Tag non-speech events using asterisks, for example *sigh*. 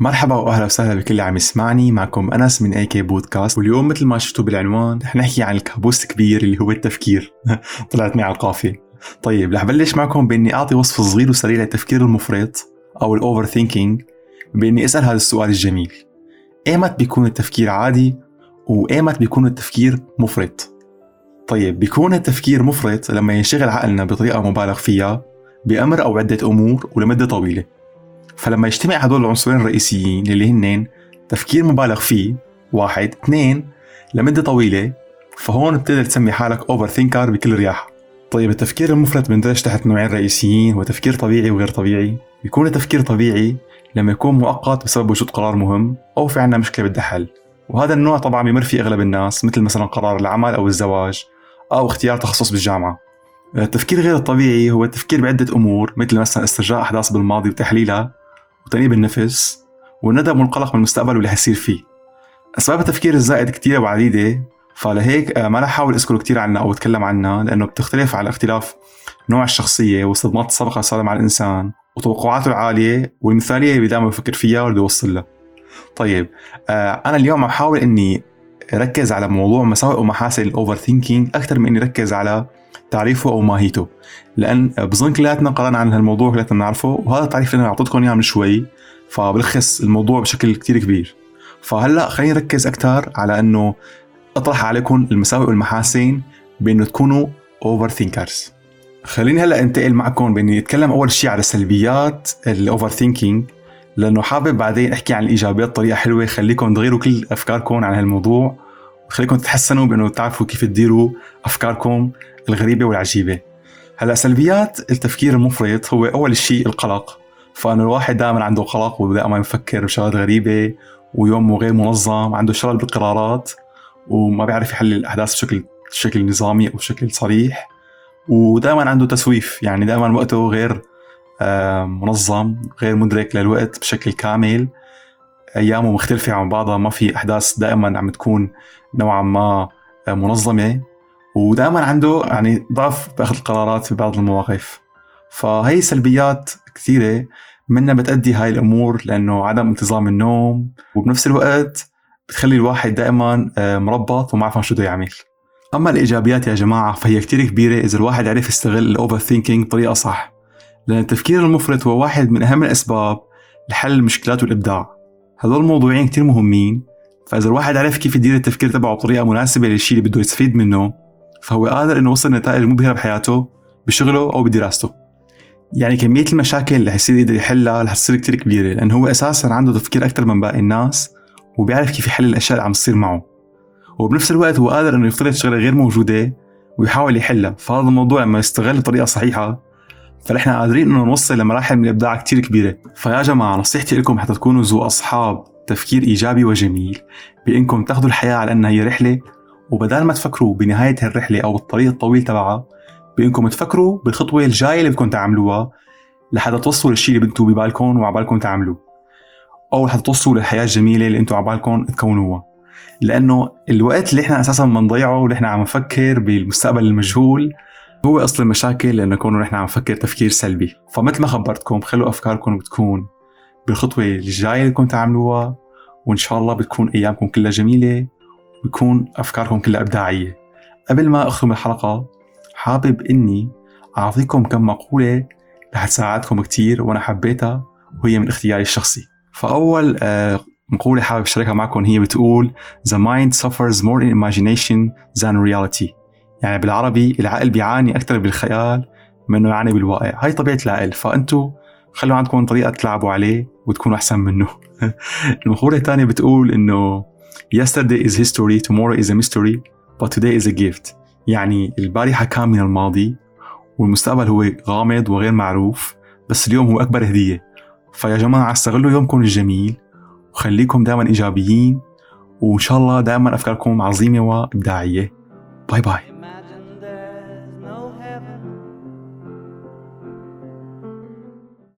مرحبا وأهلا وسهلا بكل اللي عم يسمعني. معكم أنس من AK Podcast واليوم مثل ما شفتوا بالعنوان رح نحكي عن الكابوس الكبير اللي هو التفكير. *laughs* طلعت معي على القافية. طيب رح بلش معكم بإني أعطي وصف صغير وسريع للتفكير المفرط أو ال overthinking بإني أسأل هذا السؤال الجميل. ايمت بيكون التفكير عادي وايمت بيكون التفكير مفرط؟ طيب بيكون التفكير مفرط لما ينشغل عقلنا بطريقة مبالغ فيها بأمر أو عدة أمور ولمدة طويلة. فلما يجتمع هدول العنصرين الرئيسيين اللي هن تفكير مبالغ فيه واحد اثنين لمدة طويلة فهون بتقدر تسمي حالك اوفر ثينكر بكل رياحة. طيب التفكير المفرط بندرج تحت نوعين رئيسيين هو تفكير طبيعي وغير طبيعي؟ بيكون التفكير طبيعي لما يكون مؤقت بسبب وجود قرار مهم أو في عنا مشكلة بدها حل وهذا النوع طبعا بيمر فيه أغلب الناس مثل مثلا قرار العمل أو الزواج أو اختيار تخصص بالجامعة. التفكير غير الطبيعي هو التفكير بعدة أمور مثل مثلا استرجاع أحداث بالماضي وتحليلها وتأنيب النفس والندم والقلق من المستقبل واللي حيصير فيه. أسباب التفكير الزائد كتيرة وعديدة فلهيك آه، ما رح أحاول أذكر كتير عنها أو أتكلم عنها لأنه بتختلف على اختلاف نوع الشخصية والصدمات السابقة صارت مع الإنسان وتوقعاته العالية والمثالية اللي دائما بفكر فيها واللي يوصل لها. طيب آه، أنا اليوم عم حاول إني ركز على موضوع مساوئ ومحاسن ال overthinking أكثر من اني ركز على تعريفه أو ماهيته. لأن بظن كلياتنا قرانا عن هالموضوع كلياتنا بنعرفه وهذا التعريف اللي أنا اعطيتكم إياه من شوي فبلخص الموضوع بشكل كتير كبير. فهلأ خلينا نركز أكثر على إنه أطرح عليكم المساوئ والمحاسن بإنه تكونوا overthinkers خليني هلأ أنتقل معكم باني اتكلم أول شيء على سلبيات ال overthinking لأنه حابب بعدين أحكي عن الإيجابيات بطريقة حلوة خليكم تغيروا كل أفكاركم عن هالموضوع وخليكم تتحسنوا بأنه تعرفوا كيف تديروا أفكاركم الغريبة والعجيبة. هلأ سلبيات التفكير المفرط هو أول شيء القلق. فأنه الواحد دائما عنده قلق ودائما يفكر بشغلات غريبة ويومه غير منظم عنده شلل بالقرارات وما بيعرف يحل الأحداث بشكل بشكل نظامي أو بشكل صريح ودائما عنده تسويف. يعني دائما وقته غير منظم غير مدرك للوقت بشكل كامل. أيامه مختلفة عن بعضها ما في أحداث دائما عم تكون نوعا ما منظمة. ودائما عنده يعني ضعف بأخذ القرارات في بعض المواقف. فهي سلبيات كثيرة. منها بتأدي هاي الأمور لأنه عدم انتظام النوم وبنفس الوقت بتخلي الواحد دائما آه، مربط وما عارف شو بده يعمل. أما الإيجابيات يا جماعة فهي كثير كبيرة إذا الواحد عرف يستغل ال overthinking بطريقة صح. لأن التفكير المفرط هو واحد من أهم الأسباب لحل المشكلات والإبداع هذول الموضوعين كتير مهمين فإذا الواحد عرف كيف يدير التفكير تبعه بطريقة مناسبة للشيء اللي بده يستفيد منه فهو قادر إنه يوصل نتائج مبهرة بحياته بشغله أو بدراسته. يعني كمية المشاكل اللي حيصير يقدر يحلها رح تصير كتير كبيرة لأنه هو أساسا عنده تفكير أكثر من باقي الناس وبيعرف كيف يحل الأشياء اللي عم تصير معه. وبنفس الوقت هو قادر إنه يفترض شغلة غير موجودة ويحاول يحلها. فهذا الموضوع لما يستغل بطريقة صحيحة فنحن قادرين إنه نوصل لمراحل من الإبداع كتير كبيرة. فيا جماعة نصيحتي لكم حتى تكونوا ذو أصحاب تفكير إيجابي وجميل. بإنكم تاخذوا الحياة على إنها هي رحلة وبدال ما تفكروا بنهاية هالرحلة أو الطريق الطويل تبعها بإنكم تفكروا بالخطوة الجاية اللي بدكم تعملوها لحتى توصلوا للشيء اللي بدكم ببالكم وعبالكم تعملوه. أو لحتى توصلوا للحياه الجميله اللي أنتم عبالكم تكونوها. لأنه الوقت اللي إحنا أساسا بنضيعه إحنا عم نفكر بالمستقبل المجهول هو أصل المشاكل لأنه كونه نحن عم نفكر تفكير سلبي. فمثل ما خبرتكم خلوا أفكاركم بتكون بالخطوه الجاية اللي بدكم تعملوها وإن شاء الله بتكون أيامكم كلها جميلة وبكون أفكاركم كلها إبداعية. قبل ما أختم الحلقة حابب إني أعطيكم كم مقولة رح تساعدكم كتير وأنا حبيتها وهي من اختياري الشخصي. فأول آه، مقولة حابب أشاركها معكم هي بتقول The mind suffers more in imagination than reality. يعني بالعربي العقل بيعاني أكثر بالخيال من إنه يعاني بالواقع. هاي طبيعة العقل. فأنتوا خلوا عندكم طريقة تلعبوا عليه وتكونوا أحسن منه. *laughs* المقولة الثانية بتقول إنه yesterday is history tomorrow is a mystery but today is a gift. يعني البارحة كان من الماضي والمستقبل هو غامض وغير معروف بس اليوم هو أكبر هدية. فيا جماعة استغلوا يومكم الجميل وخليكم دائما إيجابيين وإن شاء الله دائما أفكاركم عظيمة وإبداعية. باي باي.